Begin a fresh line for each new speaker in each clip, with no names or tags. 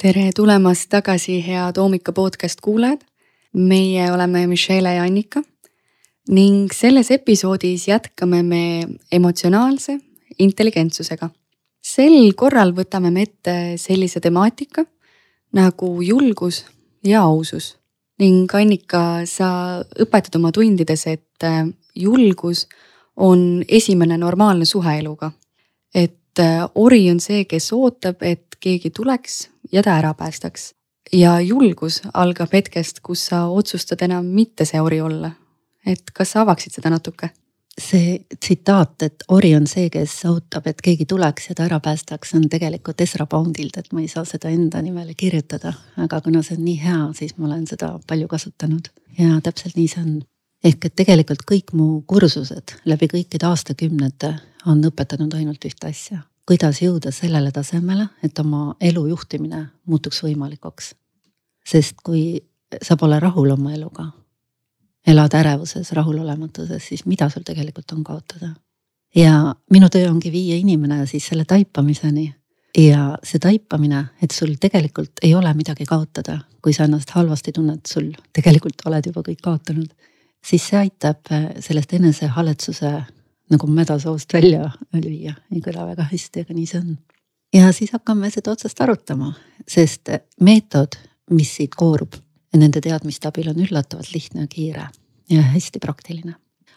tere tulemast tagasi, head hommika podcast kuulajad. meie oleme Michelle ja Annika ning selles episoodis jätkame me emotsionaalse intelligentsusega. sel korral võtame me ette sellise temaatika nagu julgus ja ausus ning Annika, sa õpetad oma tundides, et julgus on esimene normaalne suhe eluga. et äh, ori on see, kes ootab, et keegi tuleks ja ta ära päästaks. ja julgus algab hetkest, kus sa otsustad enam mitte see ori olla. et kas sa avaksid seda natuke?
see tsitaat, et ori on see, kes ootab, et keegi tuleks ja ta ära päästaks, on tegelikult Ezra Poundilt, et ma ei saa seda enda nimele kirjutada. aga kuna see on nii hea, siis ma olen seda palju kasutanud ja täpselt nii see on. Ehk et tegelikult kõik mu kursused läbi kõikide aastakümnete on õpetanud ainult ühte asja kuidas jõuda sellele tasemele, et oma elu juhtimine muutuks võimalikuks. sest kui sa pole rahul oma eluga, elad ärevuses, rahulolematuses, siis mida sul tegelikult on kaotada? ja minu töö ongi viia inimene siis selle taipamiseni ja see taipamine, et sul tegelikult ei ole midagi kaotada, kui sa ennast halvasti tunned, sul tegelikult oled juba kõik kaotanud, siis see aitab sellest enesehaletsuse nagu mäda soost välja lüüa, ei kõla väga hästi, aga nii see on. ja siis hakkame seda otsast arutama, sest meetod, mis siit koorub, nende teadmiste abil on üllatavalt lihtne ja kiire ja hästi praktiline.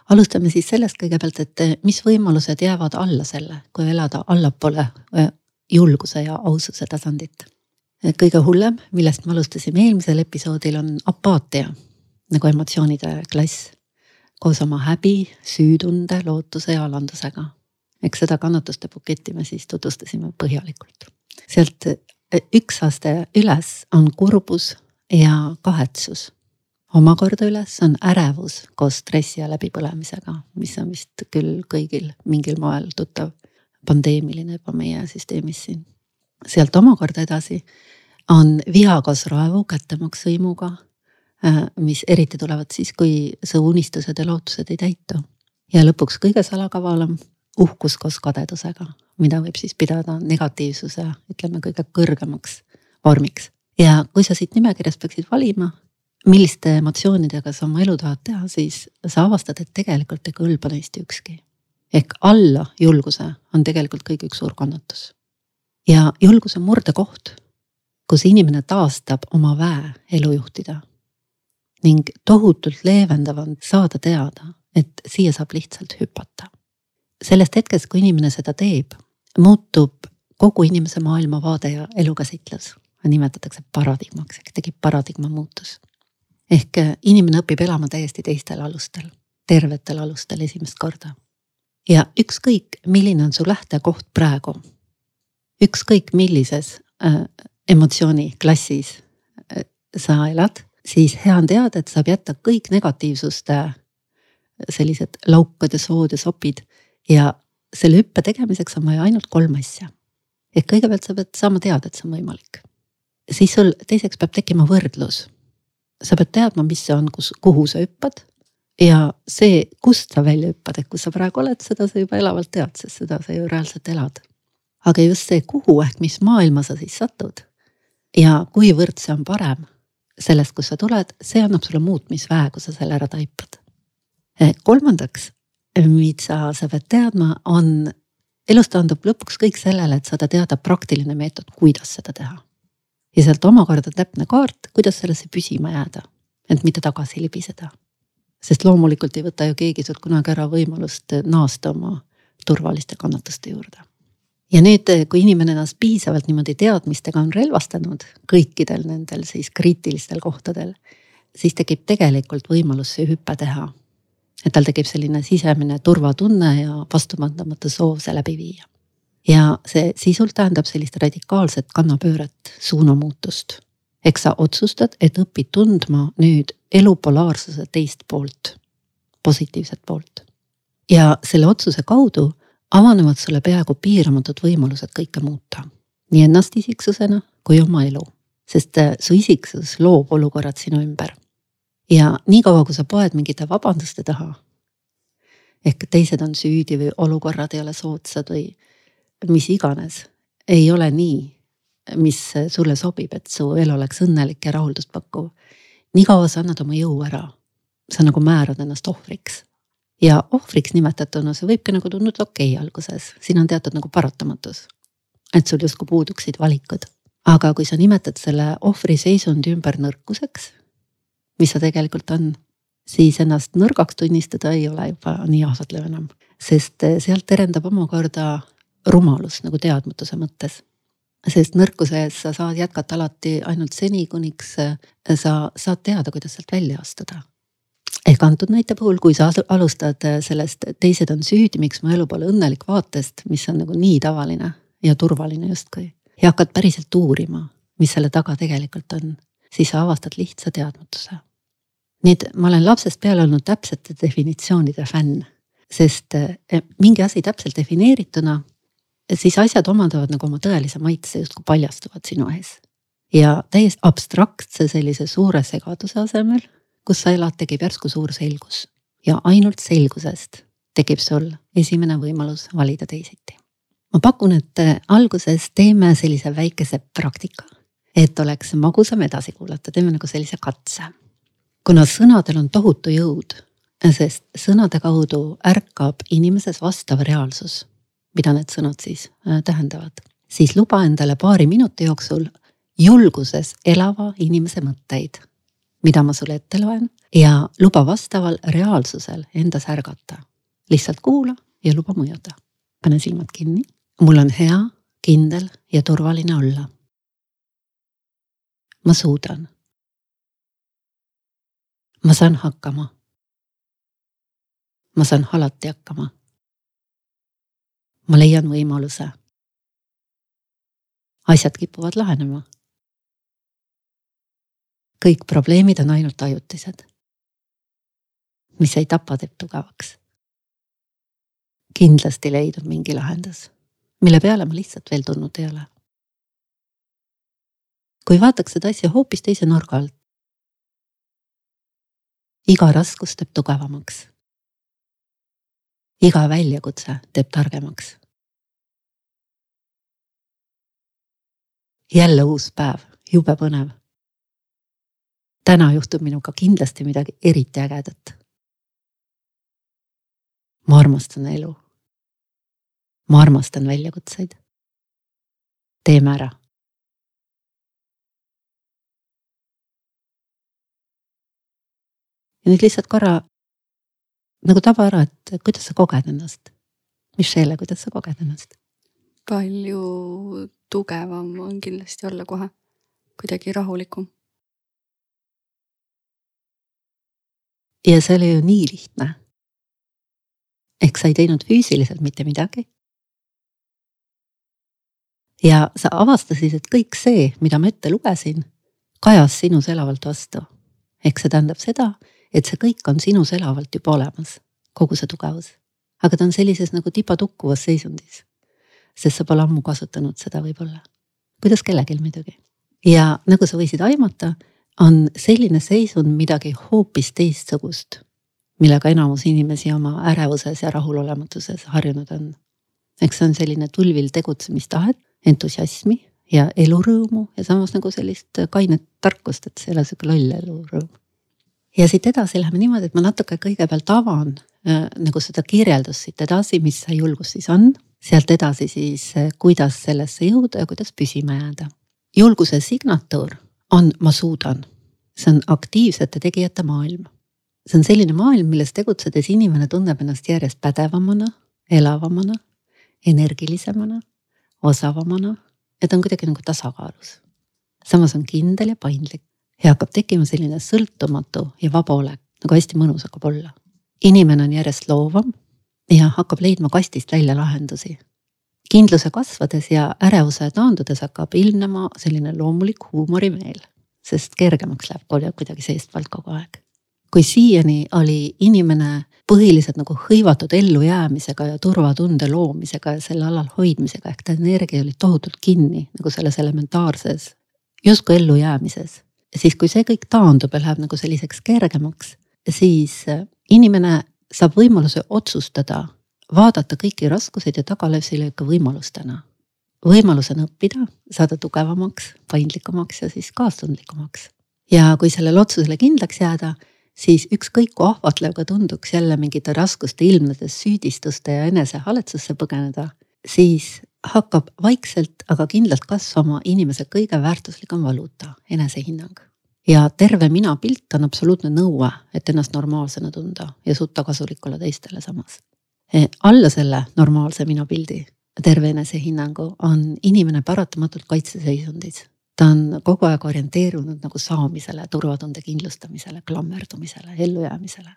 alustame siis sellest kõigepealt, et mis võimalused jäävad alla selle, kui elada allapoole äh, julguse ja aususe tasandit. kõige hullem, millest me alustasime eelmisel episoodil, on apaatia nagu emotsioonide klass koos oma häbi, süütunde, lootuse ja alandusega. eks seda kannatuste buketti me siis tutvustasime põhjalikult. sealt e, üks aste üles on kurbus ja kahetsus. omakorda üles on ärevus koos stressi ja läbipõlemisega, mis on vist küll kõigil mingil moel tuttav pandeemiline juba meie süsteemis siin. sealt omakorda edasi on viha koos raevu, kättemaks hõimuga Äh, mis eriti tulevad siis, kui su unistused ja lootused ei täitu. ja lõpuks kõige salakavalam, uhkus koos kadedusega, mida võib siis pidada negatiivsuse, ütleme kõige kõrgemaks vormiks. ja kui sa siit nimekirjast peaksid valima, milliste emotsioonidega sa oma elu tahad teha, siis sa avastad, et tegelikult ei kõlba neist ükski. ehk alla julguse on tegelikult kõige üks suur kannatus. ja julgus on murdekoht, kus inimene taastab oma väe elu juhtida ning tohutult leevendav on saada teada, et siia saab lihtsalt hüpata. sellest hetkest, kui inimene seda teeb, muutub kogu inimese maailmavaade ja elukäsitlus, nimetatakse paradigmaks, ehk tekib paradigma muutus. ehk äh, inimene õpib elama täiesti teistel alustel, tervetel alustel esimest korda. ja ükskõik, milline on su lähtekoht praegu, ükskõik millises äh, emotsiooniklassis äh, sa elad siis hea on teada, et saab jätta kõik negatiivsuste sellised laukad ja sood ja sopid ja selle hüppe tegemiseks on vaja ainult kolm asja. et kõigepealt sa pead saama teada, et see on võimalik. siis sul teiseks peab tekkima võrdlus. sa pead teadma, mis see on, kus, kuhu sa hüppad ja see, kust sa välja hüppad, et kus sa praegu oled, seda sa juba elavalt tead, sest seda sa ju reaalselt elad. aga just see, kuhu ehk mis maailma sa siis satud ja kuivõrd see on parem sellest, kust sa tuled, see annab sulle muutmisväe, kui sa selle ära taipad. Eh, kolmandaks, mida sa pead teadma, on, elus taandub lõpuks kõik sellele, et saada teada praktiline meetod, kuidas seda teha. ja sealt omakorda täpne kaart, kuidas sellesse püsima jääda, et mitte tagasi libiseda. sest loomulikult ei võta ju keegi sult kunagi ära võimalust naasta oma turvaliste kannatuste juurde ja nüüd, kui inimene ennast piisavalt niimoodi teadmistega on relvastanud kõikidel nendel siis kriitilistel kohtadel, siis tekib tegelikult võimalus see hüpe teha. et tal tekib selline sisemine turvatunne ja vastupandamatu soov see läbi viia. ja see sisult tähendab sellist radikaalset kannapööret, suunamuutust. eks sa otsustad, et õpid tundma nüüd elu polaarsuse teist poolt, positiivset poolt. ja selle otsuse kaudu avanevad sulle peaaegu piiramatud võimalused kõike muuta. nii ennast isiksusena kui oma elu, sest äh, su isiksus loob olukorrad sinu ümber. ja niikaua, kui sa poed mingite vabanduste taha. ehk teised on süüdi või olukorrad ei ole soodsad või mis iganes, ei ole nii, mis sulle sobib, et su elu oleks õnnelik ja rahuldust pakkuv. nii kaua sa annad oma jõu ära, sa nagu määrad ennast ohvriks. Ja ohvriks nimetatuna see võibki nagu tunduda okei okay alguses, siin on teatud nagu paratamatus. et sul justkui puuduksid valikud. aga kui sa nimetad selle ohvriseisundi ümber nõrkuseks, mis ta tegelikult on, siis ennast nõrgaks tunnistada ei ole juba nii ahvatlev enam, sest sealt terendab omakorda rumalus nagu teadmatuse mõttes sest nõrkuse ees sa saad jätkata alati ainult seni, kuniks sa saad teada, kuidas sealt välja astuda. Ehk antud näite puhul, kui sa alustad äh, sellest, teised on süüdi, miks mu elu pole õnnelik vaatest, mis on nagu nii tavaline ja turvaline justkui. ja hakkad päriselt uurima, mis selle taga tegelikult on, siis sa avastad lihtsa teadmatuse. nii et ma olen lapsest peale olnud täpsete definitsioonide fänn, sest äh, mingi asi täpselt defineerituna siis asjad omandavad nagu oma tõelise maitse, justkui paljastuvad sinu ees. ja täiesti abstraktse sellise suure segaduse asemel, kus sa elad, tekib järsku suur selgus ja ainult selgusest tekib sul esimene võimalus valida teisiti. ma pakun, et alguses teeme sellise väikese praktika, et oleks magusam edasi kuulata, teeme nagu sellise katse. kuna sõnadel on tohutu jõud, sest sõnade kaudu ärkab inimeses vastav reaalsus mida need sõnad siis äh, tähendavad, siis luba endale paari minuti jooksul julguses elava inimese mõtteid, mida ma sulle ette loen ja luba vastaval reaalsusel endas ärgata. lihtsalt kuula ja luba mõjuda. pane silmad kinni, mul on hea, kindel ja turvaline olla. ma suudan. ma saan hakkama. ma saan alati hakkama ma leian võimaluse. asjad kipuvad lahenema. Kõik probleemid on ainult ajutised. mis ei tapa, teeb tugevaks. kindlasti leidub mingi lahendus, mille peale ma lihtsalt veel tulnud ei ole. kui vaataks seda asja hoopis teise nurga alt. iga raskus teeb tugevamaks iga väljakutse teeb targemaks. jälle uus päev, jube põnev. Täna juhtub minuga kindlasti midagi eriti ägedat. ma armastan elu. ma armastan väljakutseid. teeme ära ja nüüd lihtsalt korra nagu taba ära, et kuidas sa koged ennast. Michelle, kuidas sa koged ennast?
palju tugevam on kindlasti olla kohe, kuidagi rahulikum.
Ja see oli ju nii lihtne. ehk sa ei teinud füüsiliselt mitte midagi. ja sa avastasid, et kõik see, mida ma ette lugesin, kajas sinus elavalt vastu. ehk see tähendab seda, et see kõik on sinus elavalt juba olemas, kogu see tugevus. aga ta on sellises nagu tipatukkuvas seisundis. sest sa pole ammu kasutanud seda võib-olla. kuidas kellelgi muidugi. ja nagu sa võisid aimata, on selline seisund midagi hoopis teistsugust, millega enamus inimesi oma ärevuses ja rahulolematuses harjunud on. eks see on selline tulvil tegutsemistahet, entusiasmi ja elurõõmu ja samas nagu sellist kainet tarkust, et see ei ole sihuke loll elurõõm ja siit edasi läheme niimoodi, et ma natuke kõigepealt avan äh, nagu seda kirjeldust siit edasi, mis see julgus siis on. sealt edasi siis, äh, kuidas sellesse jõuda ja kuidas püsima jääda. julguse signatuur on ma suudan. see on aktiivsete tegijate maailm. see on selline maailm, milles tegutsedes inimene tunneb ennast järjest pädevamana, elavamana, energilisemana, osavamana ja ta on kuidagi nagu tasakaalus. samas on kindel ja paindlik ja hakkab tekkima selline sõltumatu ja vaba olek, nagu hästi mõnus hakkab olla. inimene on järjest loovam ja hakkab leidma kastist välja lahendusi. Kindluse kasvades ja ärevuse taandudes hakkab ilmnema selline loomulik huumorimeel, sest kergemaks läheb kuidagi seestpoolt kogu aeg. kui siiani oli inimene põhiliselt nagu hõivatud ellujäämisega ja turvatunde loomisega ja selle alal hoidmisega, ehk ta energia oli tohutult kinni nagu selles elementaarses justkui ellujäämises siis kui see kõik taandub ja läheb nagu selliseks kergemaks, siis inimene saab võimaluse otsustada, vaadata kõiki raskuseid ja tagalöösilööke võimalustena. võimalusena õppida, saada tugevamaks, paindlikumaks ja siis kaastundlikumaks. ja kui sellele otsusele kindlaks jääda, siis ükskõik kui ahvatlev ka tunduks jälle mingite raskuste ilmnedes süüdistuste ja enesehaletsusse põgeneda, siis hakkab vaikselt, aga kindlalt kasvama inimese kõige väärtuslikum valuuta, enesehinnang. ja terve minapilt on absoluutne nõue, et ennast normaalsena tunda ja suuta kasulik olla teistele samas. E, alla selle normaalse minapildi, terve enesehinnangu on inimene paratamatult kaitseseisundis. ta on kogu aeg orienteerunud nagu saamisele, turvatunde kindlustamisele, klammerdumisele, ellujäämisele.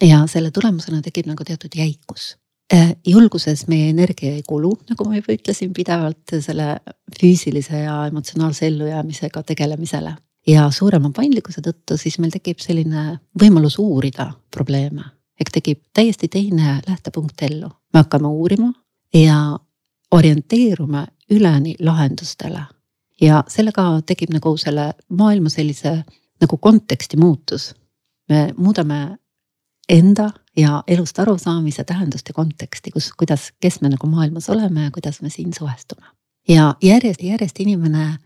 ja selle tulemusena tekib nagu teatud jäikus Äh, julguses meie energia ei kulu, nagu ma juba ütlesin, pidevalt selle füüsilise ja emotsionaalse ellujäämisega tegelemisele. ja suurema paindlikkuse tõttu siis meil tekib selline võimalus uurida probleeme. Ehk tekib täiesti teine lähtepunkt ellu. me hakkame uurima ja orienteerume üleni lahendustele. ja sellega tekib nagu selle maailma sellise nagu konteksti muutus. me muudame enda ja elust arusaamise tähendust ja konteksti, kus, kuidas, kes me nagu maailmas oleme ja kuidas me siin suhestume. ja järjest, järjest inimene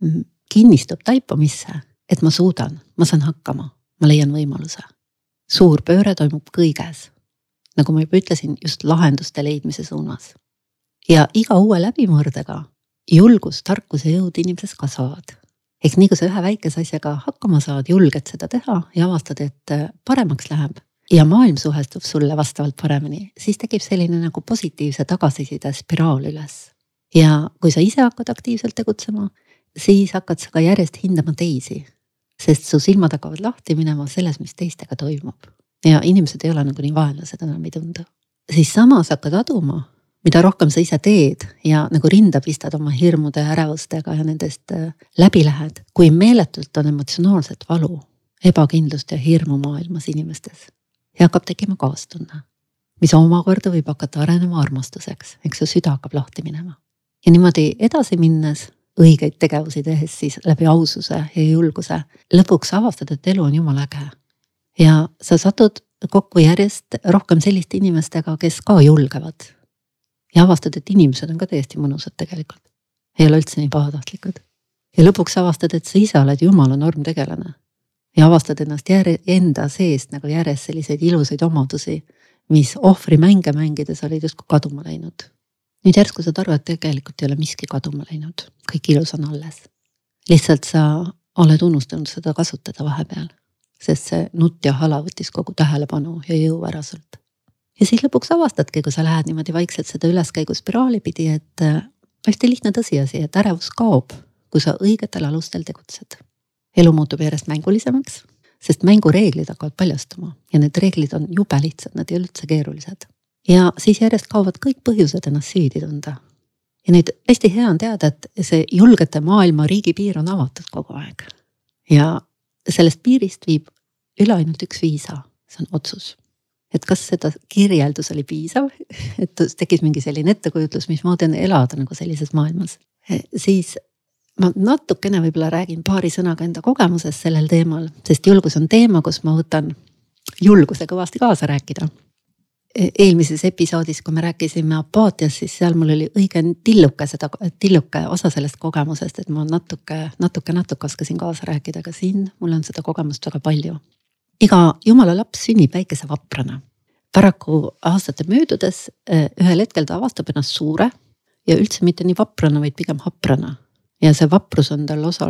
mm, kinnistub taipamisse, et ma suudan, ma saan hakkama, ma leian võimaluse. Suur pööre toimub kõiges. nagu ma juba ütlesin, just lahenduste leidmise suunas. ja iga uue läbimurdega julgus, tarkus ja jõud inimeses kasvavad ehk nii kui sa ühe väikese asjaga hakkama saad, julged seda teha ja avastad, et paremaks läheb, ja maailm suhestub sulle vastavalt paremini, siis tekib selline nagu positiivse tagasiside spiraal üles. ja kui sa ise hakkad aktiivselt tegutsema, siis hakkad sa ka järjest hindama teisi. Sest su silmad hakkavad lahti minema selles, mis teistega toimub. ja inimesed ei ole nagu nii vaenlased enam ei tundu. siis samas hakkad aduma, mida rohkem sa ise teed ja nagu rinda pistad oma hirmude ärevustega ja nendest äh, läbi lähed, kui meeletult on emotsionaalset valu ebakindlust ja hirmu maailmas inimestes ja hakkab tekkima kaastunne, mis omakorda võib hakata arenema armastuseks, eks su süda hakkab lahti minema. ja niimoodi edasi minnes, õigeid tegevusi tehes siis läbi aususe ja julguse, lõpuks avastad, et elu on jumala äge. ja sa satud kokku järjest rohkem selliste inimestega, kes ka julgevad. ja avastad, et inimesed on ka täiesti mõnusad tegelikult, ei ole üldse nii pahatahtlikud. ja lõpuks avastad, et sa ise oled jumala normtegelane ja avastad ennast järje, enda seest nagu järjest selliseid ilusaid omadusi, mis ohvrimänge mängides olid justkui kaduma läinud. Nüüd järsku saad aru, et tegelikult ei ole miski kaduma läinud, kõik ilus on alles. lihtsalt sa oled unustanud seda kasutada vahepeal, sest see nutt ja hala võttis kogu tähelepanu ja jõu ära sult. ja siis lõpuks avastadki, kui sa lähed niimoodi vaikselt seda üleskäiguspiraali pidi, et äh, hästi lihtne tõsiasi, et ärevus kaob, kui sa õigetel alustel tegutsed elu muutub järjest mängulisemaks, sest mängureeglid hakkavad paljastuma ja need reeglid on jube lihtsad, nad ei ole üldse keerulised. Ja siis järjest kaovad kõik põhjused ennast süüdi tunda. ja nüüd hästi hea on teada, et see julgete maailma riigipiir on avatud kogu aeg. ja sellest piirist viib üle ainult üks viisa, see on otsus et kas seda kirjeldus oli piisav, et tekkis mingi selline ettekujutlus, mismoodi on elada nagu sellises maailmas, siis ma natukene võib-olla räägin paari sõnaga enda kogemusest sellel teemal, sest julgus on teema, kus ma võtan julguse kõvasti kaasa rääkida. Eelmises episoodis, kui me rääkisime apaatiast, siis seal mul oli õige tilluke seda, tilluke osa sellest kogemusest, et ma natuke, natuke, natuke oskasin kaasa rääkida, aga siin mul on seda kogemust väga palju. iga jumala laps sünnib väikese vaprana. paraku aastate möödudes e, ühel hetkel ta avastab ennast suure ja üldse mitte nii vaprana, vaid pigem haprana ja see vaprus on tal osa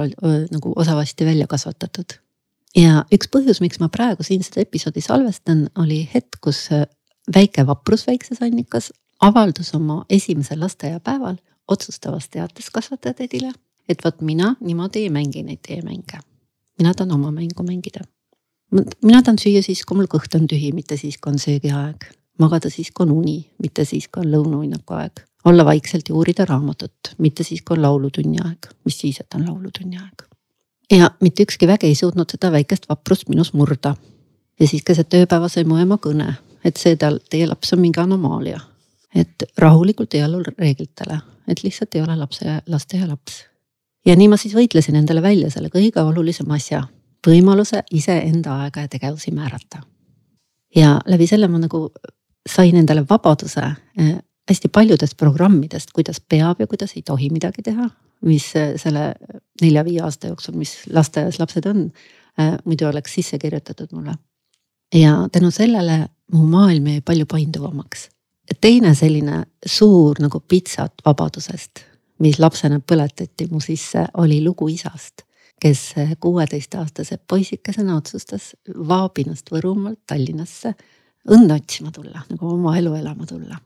nagu osavasti välja kasvatatud. ja üks põhjus, miks ma praegu siin seda episoodi salvestan, oli hetk, kus väike vaprus väikses annikas avaldus oma esimesel lasteaiapäeval otsustavas teates kasvatajatädile, et vot mina niimoodi ei mängi neid teie mänge. mina tahan oma mängu mängida. mina tahan süüa siis, kui mul kõht on tühi, mitte siis, kui on söögiaeg. magada siis, kui on uni, mitte siis, kui on lõunauinnaku aeg olla vaikselt ja uurida raamatut, mitte siis, kui on laulutunni aeg, mis siis, et on laulutunni aeg. ja mitte ükski vägi ei suutnud seda väikest vaprust minus murda. ja siis keset ööpäeva sai mu ema kõne, et see tal, teie laps on mingi anomaalia. et rahulikult ei allu reeglitele, et lihtsalt ei ole lapse, lasteaia laps. ja nii ma siis võitlesin endale välja selle kõige olulisema asja, võimaluse iseenda aega ja tegevusi määrata. ja läbi selle ma nagu sain endale vabaduse eh, hästi paljudest programmidest, kuidas peab ja kuidas ei tohi midagi teha, mis selle nelja-viie aasta jooksul, mis lasteaias lapsed on, muidu oleks sisse kirjutatud mulle. ja tänu sellele mu maailm jäi palju painduvamaks. teine selline suur nagu pitsat vabadusest, mis lapsena põletati mu sisse, oli lugu isast kes kuueteistaastase poisikesena otsustas Vaabinast Võrumaalt Tallinnasse õnne otsima tulla, nagu oma elu elama tulla.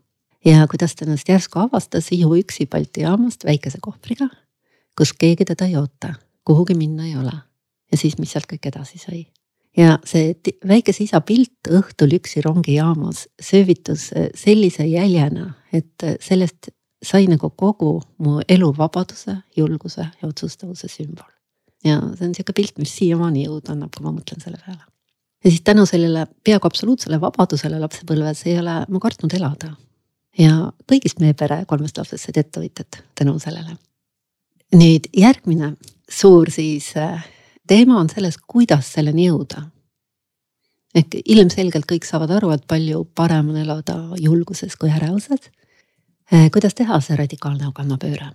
ja kuidas ta ennast järsku avastas ihuüksi Balti jaamast väikese kohvriga, kus keegi teda ei oota, kuhugi minna ei ole. ja siis, mis sealt kõik edasi sai. Ja see väikese isa pilt õhtul üksi rongijaamas söövitus sellise jäljena, et sellest sai nagu kogu mu elu vabaduse, julguse ja otsustavuse sümbol ja see on sihuke pilt, mis siiamaani jõudu annab, kui ma mõtlen selle peale. ja siis tänu sellele peaaegu absoluutsele vabadusele lapsepõlves ei ole ma kartnud elada. ja kõigist meie pere kolmest lapsest said ettevõtjad tänu sellele. nüüd järgmine suur siis äh, teema on selles, kuidas selleni jõuda. ehk ilmselgelt kõik saavad aru, et palju parem on elada julguses kui ärevuses. Äh, kuidas teha see radikaalne kannapööre?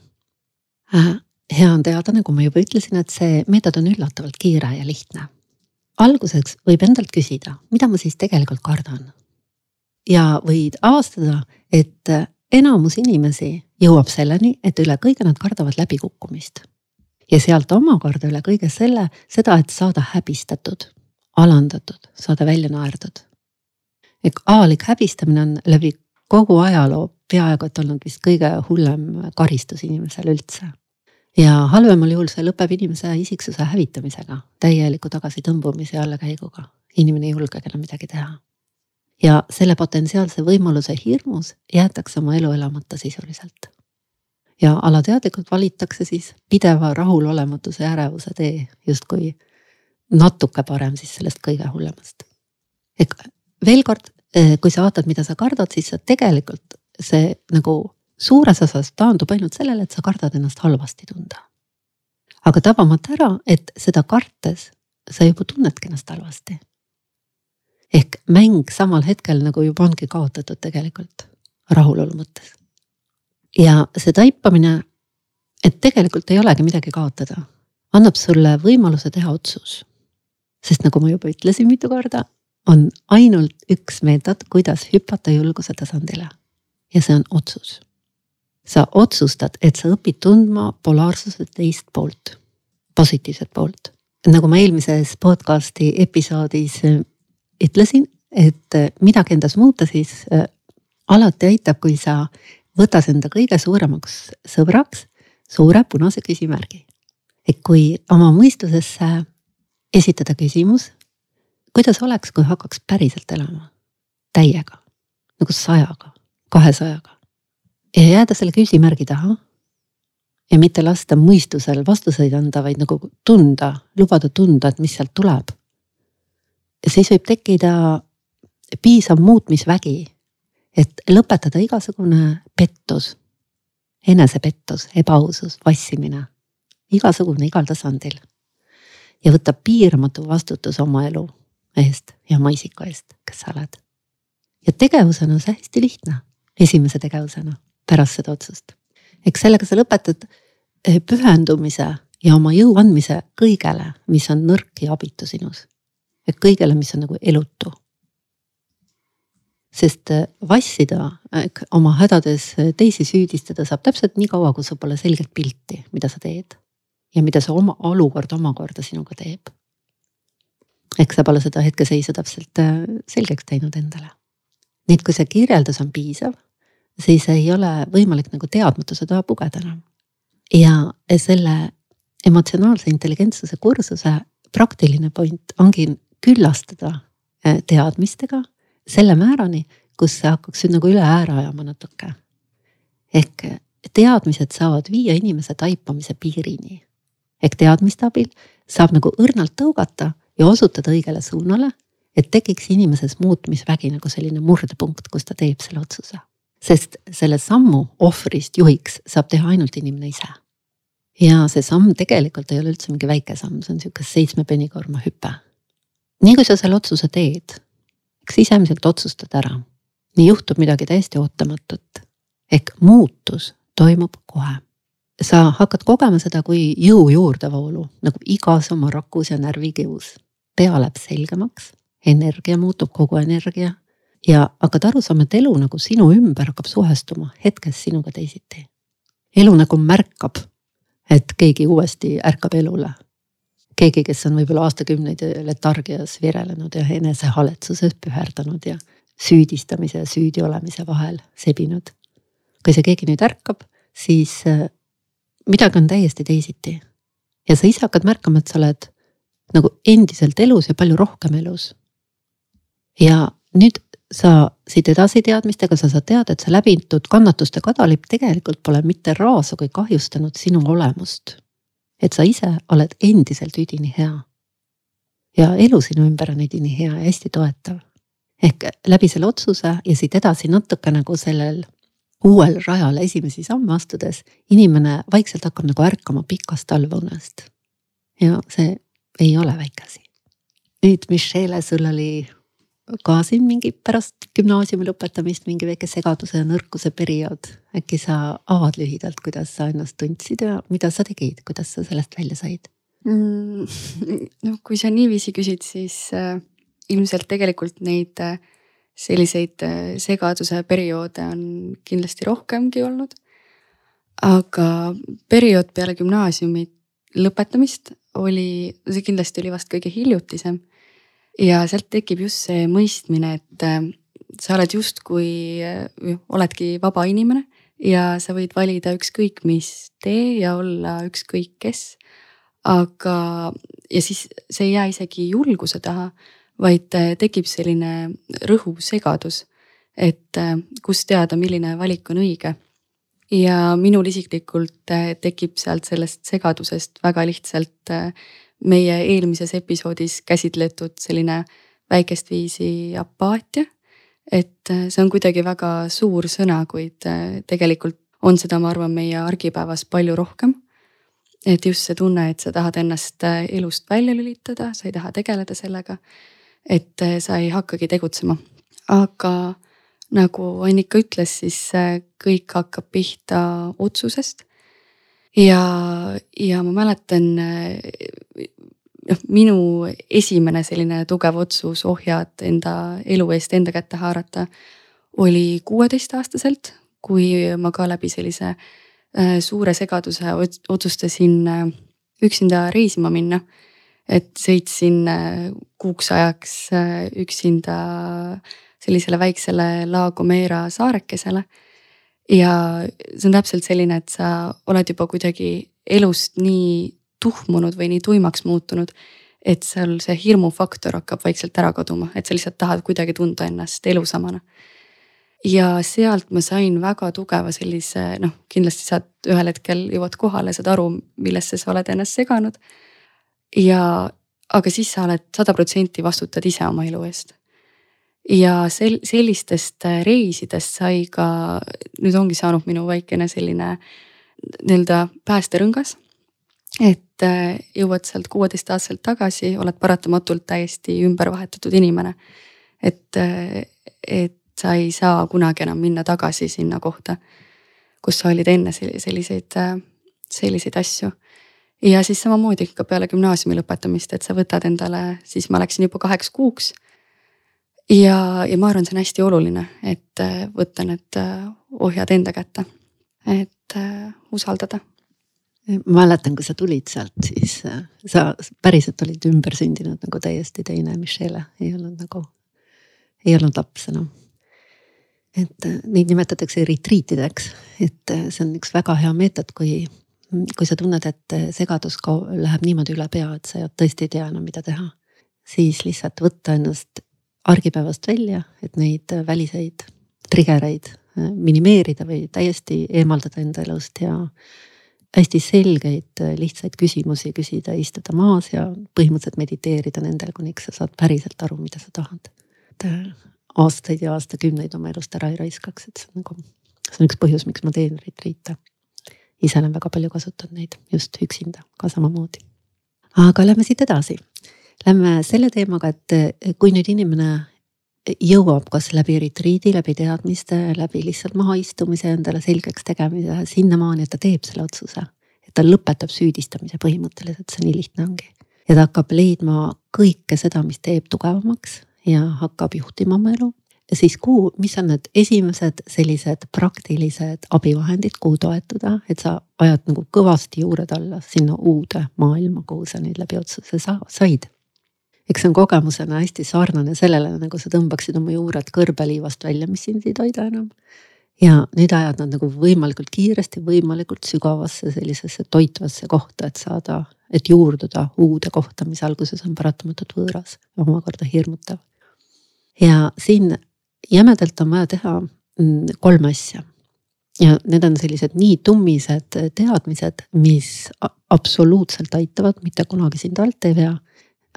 Äh, hea on teada, nagu ma juba ütlesin, et see meetod on üllatavalt kiire ja lihtne. alguseks võib endalt küsida, mida ma siis tegelikult kardan. ja võid avastada, et enamus inimesi jõuab selleni, et üle kõige nad kardavad läbikukkumist. Ja sealt omakorda üle kõige selle, seda, et saada häbistatud, alandatud, saada välja naerdud. ehk avalik häbistamine on läbi kogu ajaloo peaaegu et olnud vist kõige hullem karistus inimesele üldse ja halvemal juhul see lõpeb inimese isiksuse hävitamisega, täieliku tagasitõmbumise ja allakäiguga. inimene ei julgegi enam midagi teha. ja selle potentsiaalse võimaluse hirmus jäetakse oma elu elamata sisuliselt. Ja alateadlikult valitakse siis pideva rahulolematuse ja ärevuse tee justkui natuke parem siis sellest kõige hullemast. ehk veel kord, eh, kui sa vaatad, mida sa kardad, siis sa tegelikult see nagu suures osas taandub ainult sellele, et sa kardad ennast halvasti tunda. aga tabamata ära, et seda kartes sa juba tunnedki ennast halvasti. ehk mäng samal hetkel nagu juba ongi kaotatud tegelikult rahulolu mõttes. Ja see taipamine, et tegelikult ei olegi midagi kaotada, annab sulle võimaluse teha otsus. sest nagu ma juba ütlesin mitu korda, on ainult üks meetod, kuidas hüpata julguse tasandile. ja see on otsus sa otsustad, et sa õpid tundma polaarsuse teist poolt, positiivset poolt. nagu ma eelmises podcast'i episoodis äh, ütlesin, et äh, midagi endas muuta, siis äh, alati aitab, kui sa võtad enda kõige suuremaks sõbraks suure punase küsimärgi. et kui oma mõistusesse esitada küsimus, kuidas oleks, kui hakkaks päriselt elama täiega, nagu sajaga, kahesajaga ja jääda selle küsimärgi taha. ja mitte lasta mõistusel vastuseid anda, vaid nagu tunda, lubada tunda, et mis sealt tuleb. ja siis võib tekkida piisav muutmisvägi, et lõpetada igasugune pettus, enesepettus, ebaausus, vassimine, igasugune igal tasandil. ja võtta piiramatu vastutus oma elu eest ja oma isiku eest, kes sa oled. ja tegevusena on see hästi lihtne, esimese tegevusena pärast seda otsust. eks sellega sa lõpetad eh, pühendumise ja oma jõu andmise kõigele, mis on nõrk ja abitu sinus. et kõigele, mis on nagu elutu. Sest eh, vassida, oma hädades eh, teisi süüdistada saab täpselt nii kaua, kui sul pole selget pilti, mida sa teed. ja mida see oma olukord omakorda sinuga teeb. ehk sa pole seda hetkeseisu täpselt selgeks teinud endale. nii et kui see kirjeldus on piisav siis ei ole võimalik nagu teadmatuse taha pugeda enam. ja selle emotsionaalse intelligentsuse kursuse praktiline point ongi küllastada äh, teadmistega selle määrani, kus see hakkaks nagu üle ääre ajama natuke. ehk teadmised saavad viia inimese taipamise piirini. ehk teadmiste abil saab nagu õrnalt tõugata ja osutada õigele suunale, et tekiks inimeses muutmisvägi nagu selline murdepunkt, kus ta teeb selle otsuse sest selle sammu ohvrist juhiks saab teha ainult inimene ise. ja see samm tegelikult ei ole üldse mingi väike samm, see on sihuke seitsme penikoorma hüpe. nii kui sa selle otsuse teed, sisemiselt otsustad ära. nii juhtub midagi täiesti ootamatut. ehk muutus toimub kohe. sa hakkad kogema seda kui jõu juurdevoolu nagu igas oma rakus ja närvikihus. pea läheb selgemaks, energia muutub kogu energia ja hakkad aru saama, et elu nagu sinu ümber hakkab suhestuma hetkes sinuga teisiti. elu nagu märkab, et keegi uuesti ärkab elule. Keegi, kes on võib-olla aastakümneid letargias virelenud ja enesehaletsuses püherdanud ja süüdistamise ja süüdi olemise vahel sebinud. kui see keegi nüüd ärkab, siis äh, midagi on täiesti teisiti. ja sa ise hakkad märkama, et sa oled nagu endiselt elus ja palju rohkem elus. ja nüüd sa siit edasi teadmistega, sa saad teada, et see läbitud kannatuste kadalipp tegelikult pole mitte raasa, kui kahjustanud sinu olemust. Et sa ise oled endiselt üdini hea. ja elu sinu ümber on üdini hea ja hästi toetav. ehk läbi selle otsuse ja siit edasi natuke nagu sellel uuel rajal esimesi samme astudes, inimene vaikselt hakkab nagu ärkama pikast talveunest. ja see ei ole väike asi. nüüd Michelle, sul oli ka siin mingi pärast gümnaasiumi lõpetamist mingi väike segaduse ja nõrkuse periood. äkki sa avad lühidalt, kuidas sa ennast tundsid ja mida sa tegid, kuidas sa sellest välja said
mm,? noh, kui sa niiviisi küsid, siis äh, ilmselt tegelikult neid äh, selliseid äh, segaduse perioode on kindlasti rohkemgi olnud. aga periood peale gümnaasiumi lõpetamist oli, see kindlasti oli vast kõige hiljutisem ja sealt tekib just see mõistmine, et äh, sa oled justkui, äh, oledki vaba inimene ja sa võid valida ükskõik mis tee ja olla ükskõik kes. aga, ja siis see ei jää isegi julguse taha, vaid äh, tekib selline rõhuv segadus, et kust teada, milline valik on õige. ja minul isiklikult tekib sealt sellest segadusest väga lihtsalt meie eelmises episoodis käsitletud selline väikest viisi apaatia. et äh, see on kuidagi väga suur sõna, kuid äh, tegelikult on seda, ma arvan, meie argipäevas palju rohkem. et just see tunne, et sa tahad ennast äh, elust välja lülitada, sa ei taha tegeleda sellega. et sa ei hakkagi tegutsema, aga nagu Annika ütles, siis kõik hakkab pihta otsusest ja, ja ma mäletan noh, minu esimene selline tugev otsus ohjad enda elu eest enda kätte haarata oli kuueteistaastaselt, kui ma ka läbi sellise äh, suure segaduse otsustasin äh, üksinda reisima minna. et sõitsin äh, kuuks ajaks üksinda sellisele väiksele La Gomera saarekesele. Ja see on täpselt selline, et sa oled juba kuidagi elust nii tuhmunud või nii tuimaks muutunud. et seal see hirmufaktor hakkab vaikselt ära kaduma, et sa lihtsalt tahad kuidagi tunda ennast elusamana. ja sealt ma sain väga tugeva sellise noh, kindlasti saad ühel hetkel jõuad kohale, saad aru, millesse sa oled ennast seganud. ja, aga siis sa oled sada protsenti vastutad ise oma elu eest ja sel-, sellistest reisidest sai ka, nüüd ongi saanud minu väikene selline nii-öelda päästerõngas et äh, jõuad sealt kuueteistaastaselt tagasi, oled paratamatult täiesti ümbervahetatud inimene. et, äh, et sa ei saa kunagi enam minna tagasi sinna kohta, kus sa olid enne selliseid, äh, selliseid asju. ja siis samamoodi ka peale gümnaasiumi lõpetamist, et sa võtad endale, siis ma läksin juba kaheks kuuks. Ja, ja ma arvan, see on hästi oluline, et võtta need ohjad enda kätte, et usaldada
ma mäletan, kui sa tulid sealt, siis äh, sa päriselt olid ümbersündinud nagu täiesti teine Michelle, ei olnud nagu, ei olnud laps enam. et äh, neid nimetatakse retriitideks, et äh, see on üks väga hea meetod, kui, kui sa tunned, et segadus ka läheb niimoodi üle pea, et sa tõesti ei tea enam, mida teha. siis lihtsalt võtta ennast argipäevast välja, et neid väliseid trigereid minimeerida või täiesti eemaldada enda elust ja hästi selgeid lihtsaid küsimusi küsida, istuda maas ja põhimõtteliselt mediteerida nendel, kuniks sa saad päriselt aru, mida sa tahad. et äh, aastaid ja aastakümneid oma elust ära ei raiskaks, et see on nagu, see on üks põhjus, miks ma teen retriite. ise olen väga palju kasutanud neid just üksinda ka samamoodi. aga lähme siit edasi. Lähme selle teemaga, et kui nüüd inimene jõuab kas läbi retriidi, läbi teadmiste, läbi lihtsalt mahaistumise, endale selgeks tegemise sinnamaani, et ta teeb selle otsuse. et ta lõpetab süüdistamise põhimõtteliselt, see nii lihtne ongi. ja ta hakkab leidma kõike seda, mis teeb tugevamaks ja hakkab juhtima oma elu siis kuhu, mis on need esimesed sellised praktilised abivahendid, kuhu toetuda, et sa ajad nagu kõvasti juured alla sinna uude maailma, kuhu sa nüüd läbi otsuse sa said. Eks see on kogemusena hästi sarnane sellele, nagu sa tõmbaksid oma juured kõrbeliivast välja, mis sind ei toida enam. ja nüüd ajad nad nagu võimalikult kiiresti, võimalikult sügavasse sellisesse toitvasse kohta, et saada, et juurduda uude kohta, mis alguses on paratamatult võõras, omakorda hirmutav ja siin jämedalt on vaja teha mm, kolm asja. ja need on sellised nii tummised teadmised, mis absoluutselt aitavad, mitte kunagi sind alt ei vea.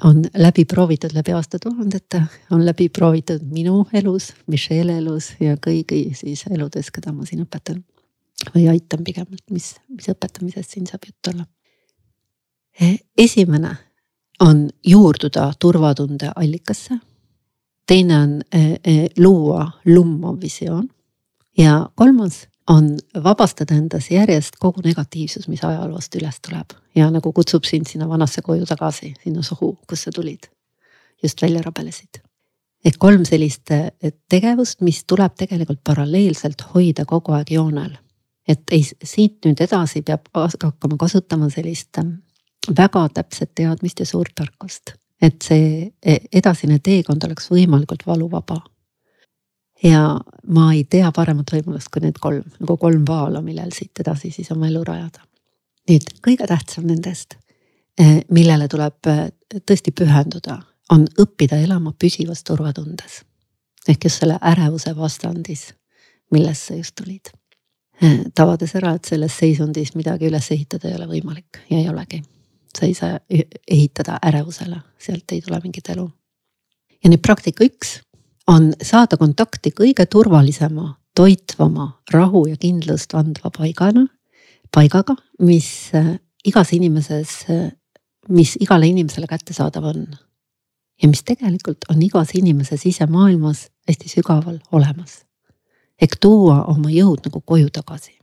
On läbi proovitud läbi aastatuhandete, on läbi proovitud minu elus, Michelle elus ja kõigi siis eludes, keda ma siin õpetan. või aitan pigem, mis, mis õpetamisest siin saab jutt olla. esimene on juurduda turvatunde allikasse teine on eh, eh, luua lummav visioon ja kolmas on vabastada endas järjest kogu negatiivsus, mis ajaloost üles tuleb ja nagu kutsub sind sinna vanasse koju tagasi, sinna sohu, kust sa tulid. just välja rabelesid. ehk kolm sellist eh, tegevust, mis tuleb tegelikult paralleelselt hoida kogu aeg joonel. et ei, siit nüüd edasi peab hakkama kasutama sellist väga täpset teadmist ja suurt tarkust et see e, edasine teekond oleks võimalikult valuvaba. Ja ma ei tea paremat võimalust kui need kolm, nagu kolm vaala, millel siit edasi siis oma elu rajada. nüüd kõige tähtsam nendest, e, millele tuleb e, tõesti pühenduda, on õppida elama püsivas turvatundes. ehk just selle ärevuse vastandis, millest sa just tulid. tabades ära, et selles seisundis midagi üles ehitada ei ole võimalik ja ei olegi sa ei saa ehitada ärevusele, sealt ei tule mingit elu. ja nüüd praktika üks on saada kontakti kõige turvalisema, toitvama, rahu ja kindlust andva paigana, paigaga, mis äh, igas inimeses, äh, mis igale inimesele kättesaadav on. ja mis tegelikult on igas inimese sisemaailmas hästi sügaval olemas. ehk tuua oma jõud nagu koju tagasi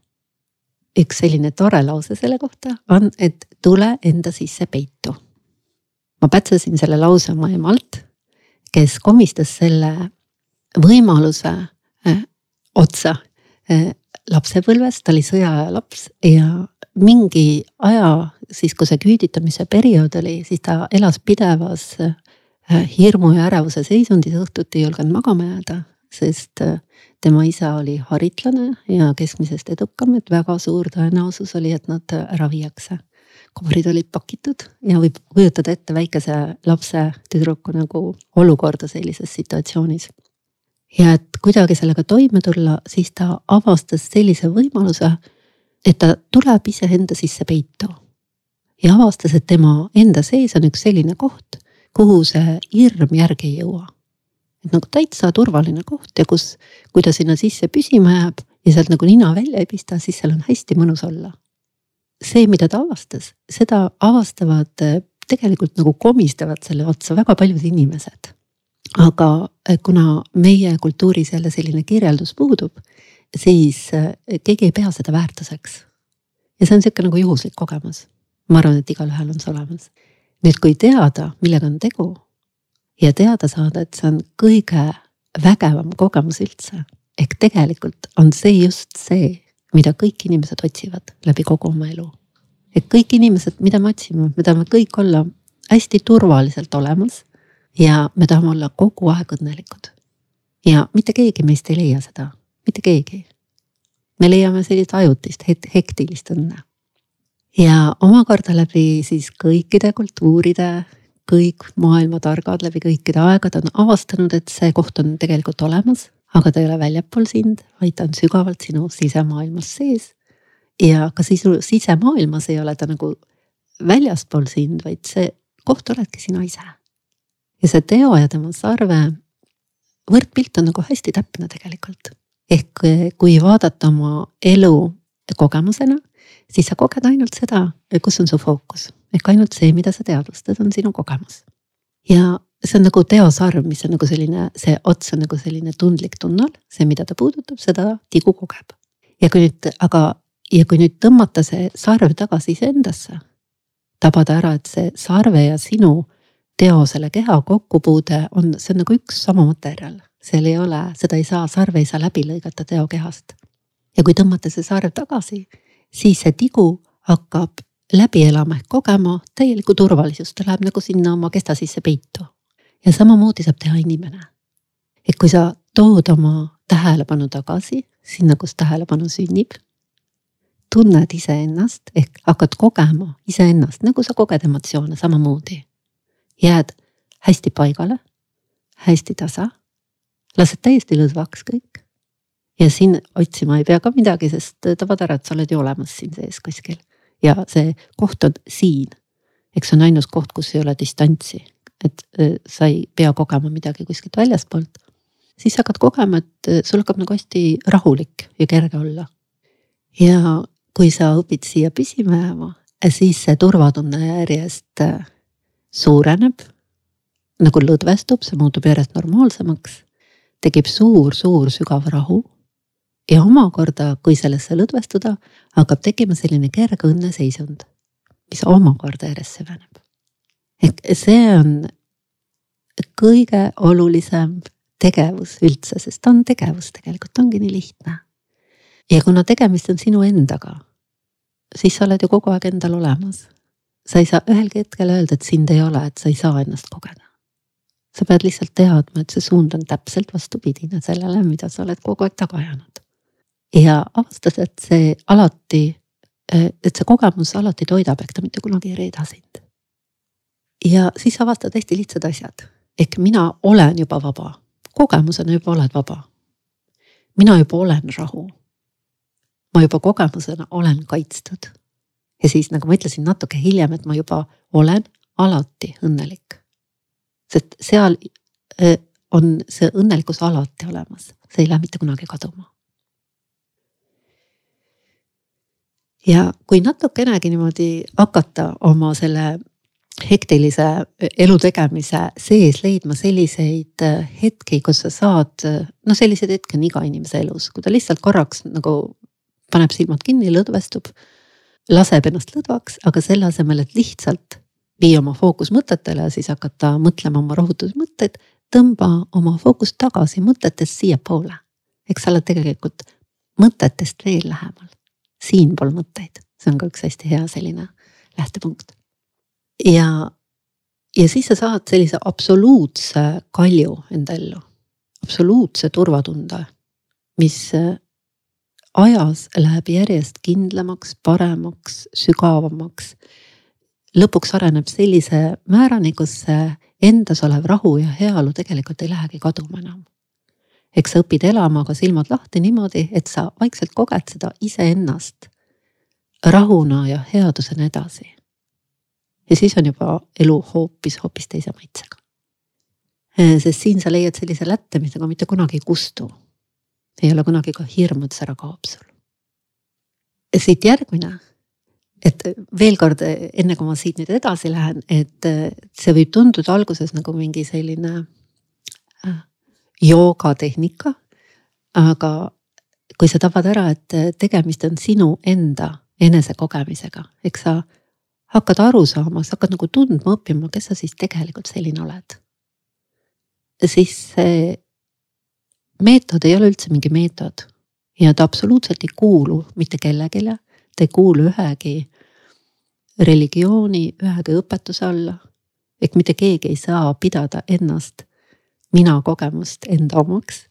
üks selline tore lause selle kohta on, et tule enda sisse peitu. ma pätsasin selle lause oma emalt, kes komistas selle võimaluse äh, otsa äh, lapsepõlves, ta oli sõjaaja laps ja mingi aja siis, kui see küüditamise periood oli, siis ta elas pidevas äh, hirmu ja ärevuse seisundis, õhtuti ei julgenud magama jääda, sest tema isa oli haritlane ja keskmisest edukam, et väga suur tõenäosus oli, et nad ära viiakse. kobrid olid pakitud ja võib kujutada ette väikese lapse, tüdruku nagu olukorda sellises situatsioonis. Ja et kuidagi sellega toime tulla, siis ta avastas sellise võimaluse, et ta tuleb iseenda sisse peitu. ja avastas, et tema enda sees on üks selline koht, kuhu see hirm järgi ei jõua et nagu täitsa turvaline koht ja kus, kui ta sinna sisse püsima jääb ja sealt nagu nina välja ei pista, siis seal on hästi mõnus olla. see, mida ta avastas, seda avastavad tegelikult nagu komistavad selle otsa väga paljud inimesed. Aga eh, kuna meie kultuuris jälle selline kirjeldus puudub, siis eh, keegi ei pea seda väärtuseks. ja see on sihuke nagu juhuslik kogemus. ma arvan, et igalühel on see olemas. nüüd, kui teada, millega on tegu ja teada saada, et see on kõige vägevam kogemus üldse. ehk tegelikult on see just see, mida kõik inimesed otsivad läbi kogu oma elu. et kõik inimesed, mida me otsime, me tahame kõik olla hästi turvaliselt olemas ja me tahame olla kogu aeg õnnelikud. ja mitte keegi meist ei leia seda, mitte keegi. me leiame sellist ajutist hektilist õnne. ja omakorda läbi siis kõikide kultuuride kõik maailma targad läbi kõikide aegade on avastanud, et see koht on tegelikult olemas, aga ta ei ole väljapool sind, vaid ta on sügavalt sinu sisemaailmas sees. ja ka sisu sisemaailmas ei ole ta nagu väljaspool sind, vaid see koht oledki sina ise. Ja see teo ja tema sarve võrdpilt on nagu hästi täpne tegelikult. ehk kui vaadata oma elu kogemusena, siis sa koged ainult seda, kus on su fookus ehk ainult see, mida sa teadvustad, on sinu kogemus. ja see on nagu teosarv, mis on nagu selline, see ots on nagu selline tundlik tunnel, see, mida ta puudutab, seda tigu kogeb. ja kui nüüd, aga ja kui nüüd tõmmata see sarv tagasi iseendasse, tabada ära, et see sarve ja sinu teo, selle keha kokkupuude on, see on nagu üks sama materjal, seal ei ole, seda ei saa, sarve ei saa läbi lõigata teo kehast. ja kui tõmmata see sarv tagasi, siis see tigu hakkab läbi elama ehk kogema täielikku turvalisust, ta läheb nagu sinna oma kesta sisse peitu. ja samamoodi saab teha inimene. et kui sa tood oma tähelepanu tagasi sinna, kus tähelepanu sünnib. tunned iseennast ehk hakkad kogema iseennast, nagu sa koged emotsioone samamoodi. Jääd hästi paigale, hästi tasa, lased täiesti lõdvaks kõik. ja siin otsima ei pea ka midagi, sest tabad ära, et sa oled ju olemas siin sees kuskil ja see koht on siin. eks see on ainus koht, kus ei ole distantsi, et äh, sa ei pea kogema midagi kuskilt väljaspoolt. siis hakkad kogema, et äh, sul hakkab nagu hästi rahulik ja kerge olla. ja kui sa õpid siia püsima jääma, siis see turvatunne järjest äh, suureneb. nagu lõdvestub, see muutub järjest normaalsemaks. tekib suur-suur sügav rahu ja omakorda, kui sellesse lõdvestuda, hakkab tekkima selline kerge õnneseisund, mis omakorda järjest süveneb. ehk see on kõige olulisem tegevus üldse, sest ta on tegevus tegelikult, ongi nii lihtne. ja kuna tegemist on sinu endaga, siis sa oled ju kogu aeg endal olemas. Sa ei saa ühelgi hetkel öelda, et sind ei ole, et sa ei saa ennast kogeda sa pead lihtsalt teadma, et see suund on täpselt vastupidine sellele, mida sa oled kogu aeg taga ajanud ja avastas, et see alati, et see kogemus alati toidab, ehk ta mitte kunagi ei reeda sind. ja siis avastad hästi lihtsad asjad, ehk mina olen juba vaba, kogemusena juba oled vaba. mina juba olen rahu. ma juba kogemusena olen kaitstud. Ja siis nagu ma ütlesin natuke hiljem, et ma juba olen alati õnnelik. sest seal on see õnnelikkus alati olemas, see ei lähe mitte kunagi kaduma ja kui natukenegi niimoodi hakata oma selle hektilise elu tegemise sees leidma selliseid hetki, kus sa saad, noh, selliseid hetki on iga inimese elus, kui ta lihtsalt korraks nagu paneb silmad kinni, lõdvestub. Laseb ennast lõdvaks, aga selle asemel, et lihtsalt vii oma fookus mõtetele, siis hakata mõtlema oma rahutusmõtteid, tõmba oma fookust tagasi mõtetest siiapoole. eks sa oled tegelikult mõtetest veel lähemal siinpool mõtteid, see on ka üks hästi hea selline lähtepunkt. ja, ja siis sa saad sellise absoluutse kalju enda ellu, absoluutse turvatunde, mis ajas läheb järjest kindlamaks, paremaks, sügavamaks. lõpuks areneb sellise määrani, kus see endas olev rahu ja heaolu tegelikult ei lähegi kaduma enam eks sa õpid elama ka silmad lahti niimoodi, et sa vaikselt koged seda iseennast rahuna ja headusena edasi. ja siis on juba elu hoopis, hoopis teise maitsega. sest siin sa leiad sellise lätte, mis nagu mitte kunagi ei kustu. Ei ole kunagi ka hirmu, et see ära kaob sul. siit järgmine, et veel kord, enne kui ma siit nüüd edasi lähen, et see võib tunduda alguses nagu mingi selline äh, joogatehnika. aga kui sa tabad ära, et tegemist on sinu enda enesekogemisega, eks sa hakkad aru saama, sa hakkad nagu tundma, õppima, kes sa siis tegelikult selline oled. siis see meetod ei ole üldse mingi meetod ja ta absoluutselt ei kuulu mitte kellelegi, ta ei kuulu ühegi religiooni, ühegi õpetuse alla. ehk mitte keegi ei saa pidada ennast mina kogemust enda omaks.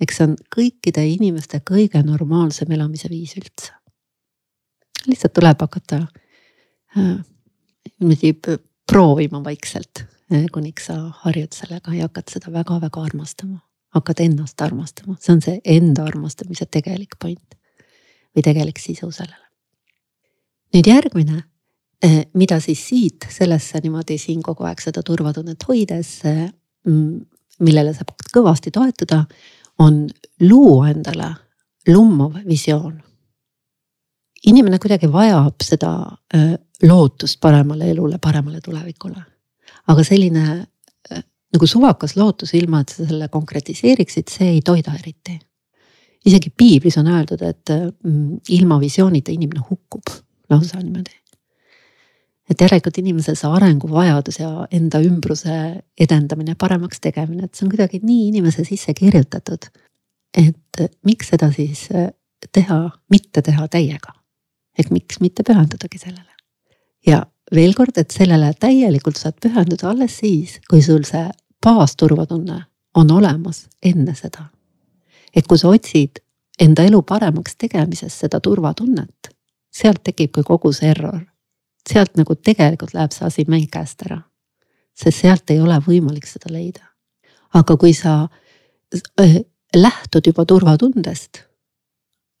eks see on kõikide inimeste kõige normaalsem elamise viis üldse. lihtsalt tuleb hakata äh, niimoodi proovima vaikselt, äh, kuniks sa harjud sellega ja hakkad seda väga-väga armastama. Hakkad ennast armastama, see on see enda armastamise tegelik point või tegelik sisu sellele. nüüd järgmine äh, mida siis siit sellesse niimoodi siin kogu aeg seda turvatunnet hoides mm, millele saab kõvasti toetuda, on luua endale lummav visioon. inimene kuidagi vajab seda lootust paremale elule, paremale tulevikule. aga selline nagu suvakas lootus, ilma et sa selle konkretiseeriksid, see ei toida eriti. isegi piiblis on öeldud, et mm, ilma visioonita inimene hukkub, lausa niimoodi. et järelikult inimese see arenguvajadus ja enda ümbruse edendamine, paremaks tegemine, et see on kuidagi nii inimese sisse kirjutatud. et miks seda siis teha, mitte teha täiega. ehk miks mitte pühendudagi sellele. ja veel kord, et sellele täielikult saad pühenduda alles siis, kui sul see baasturvatunne on olemas enne seda. et kui sa otsid enda elu paremaks tegemises seda turvatunnet, sealt tekibki kogu see error. sealt nagu tegelikult läheb see asi mäng käest ära. sest sealt ei ole võimalik seda leida. aga kui sa äh, lähtud juba turvatundest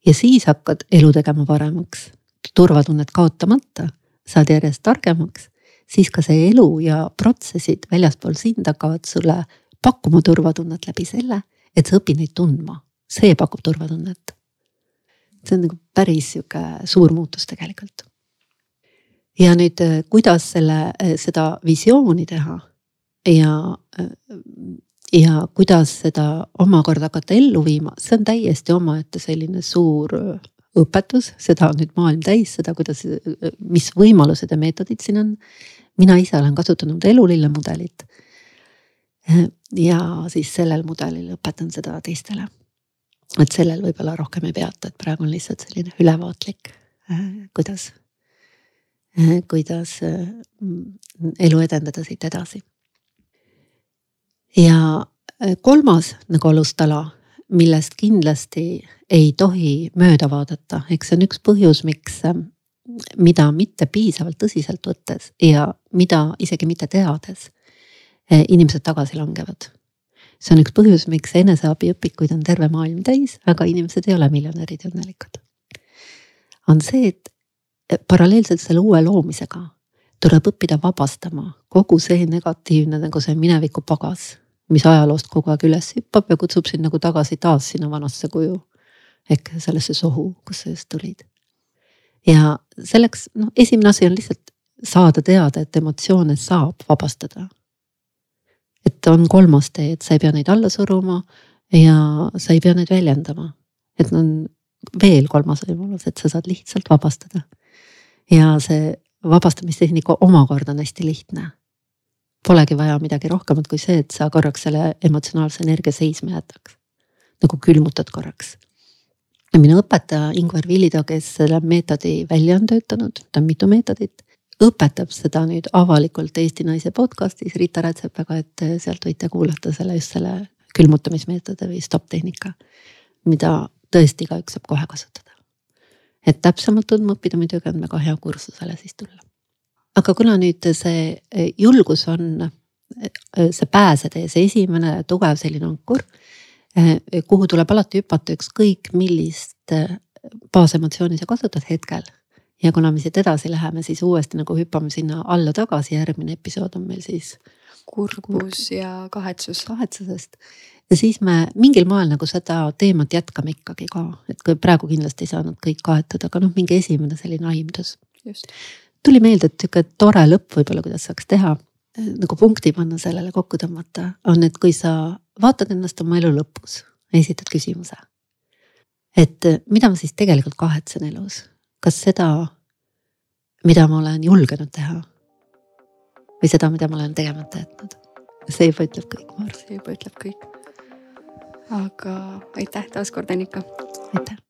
ja siis hakkad elu tegema paremaks, turvatunnet kaotamata, saad järjest targemaks, siis ka see elu ja protsessid väljaspool sind hakkavad sulle pakkuma turvatunnet läbi selle, et sa õpid neid tundma, see pakub turvatunnet. see on nagu päris sihuke suur muutus tegelikult. ja nüüd, kuidas selle, seda visiooni teha ja ja kuidas seda omakorda hakata ellu viima, see on täiesti omaette selline suur õpetus, seda on nüüd maailm täis, seda, kuidas, mis võimalused ja meetodid siin on. Mina ise olen kasutanud elulille mudelit. ja siis sellel mudelil õpetan seda teistele. et sellel võib-olla rohkem ei peata, et praegu on lihtsalt selline ülevaatlik, kuidas, kuidas elu edendada siit edasi ja äh, kolmas nagu alustala, millest kindlasti ei tohi mööda vaadata, eks see on üks põhjus, miks, äh, mida mitte piisavalt tõsiselt võttes ja mida isegi mitte teades äh, inimesed tagasi langevad. see on üks põhjus, miks eneseabiõpikuid on terve maailm täis, aga inimesed ei ole miljonärid ja õnnelikud. on see, et paralleelselt selle uue loomisega tuleb õppida vabastama kogu see negatiivne nagu see mineviku pagas mis ajaloost kogu aeg üles hüppab ja kutsub sind nagu tagasi taas sinna vanasse kuju. ehk sellesse sohu, kust sa just tulid. Ja selleks noh, esimene asi on lihtsalt saada teada, et emotsioone saab vabastada. et on kolmas tee, et sa ei pea neid alla suruma ja sa ei pea neid väljendama. et on veel kolmas võimalus, et sa saad lihtsalt vabastada. ja see vabastamistehnika omakorda on hästi lihtne polegi vaja midagi rohkemat kui see, et sa korraks selle emotsionaalse energia seisma jätaks. nagu külmutad korraks. Minu õpetaja Ingvar Villida, kes selle meetodi välja on töötanud, ta on mitu meetodit, õpetab seda nüüd avalikult Eesti Naise podcast'is Riita Rätsepaga, et sealt võite kuulata selle just selle külmutamismeetodi või stopp tehnika. mida tõesti igaüks saab kohe kasutada. et täpsemalt tundma õppida muidugi on väga hea kursusele siis tulla aga kuna nüüd see e, julgus on e, see pääsetee, see esimene tugev selline ankur, kuhu tuleb alati hüpata ükskõik millist baasemotsiooni sa kasutad hetkel. ja kuna me siit edasi läheme, siis uuesti nagu hüppame sinna alla tagasi, järgmine episood on meil siis.
kurbus ja kahetsus.
kahetsusest ja siis me mingil moel nagu seda teemat jätkame ikkagi ka, et kui praegu kindlasti ei saanud kõik kaetud, aga noh, mingi esimene selline aimdus.
just
tuli meelde, et sihuke tore lõpp võib-olla, kuidas saaks teha, nagu punkti panna sellele kokku tõmmata, on, et kui sa vaatad ennast oma elu lõpus esitad küsimuse. et mida ma siis tegelikult kahetsen elus, kas seda, mida ma olen julgenud teha? või seda, mida ma olen tegemata jätnud? see juba ütleb kõik, ma arvan.
see juba ütleb kõik. aga aitäh taaskord, Annika.
aitäh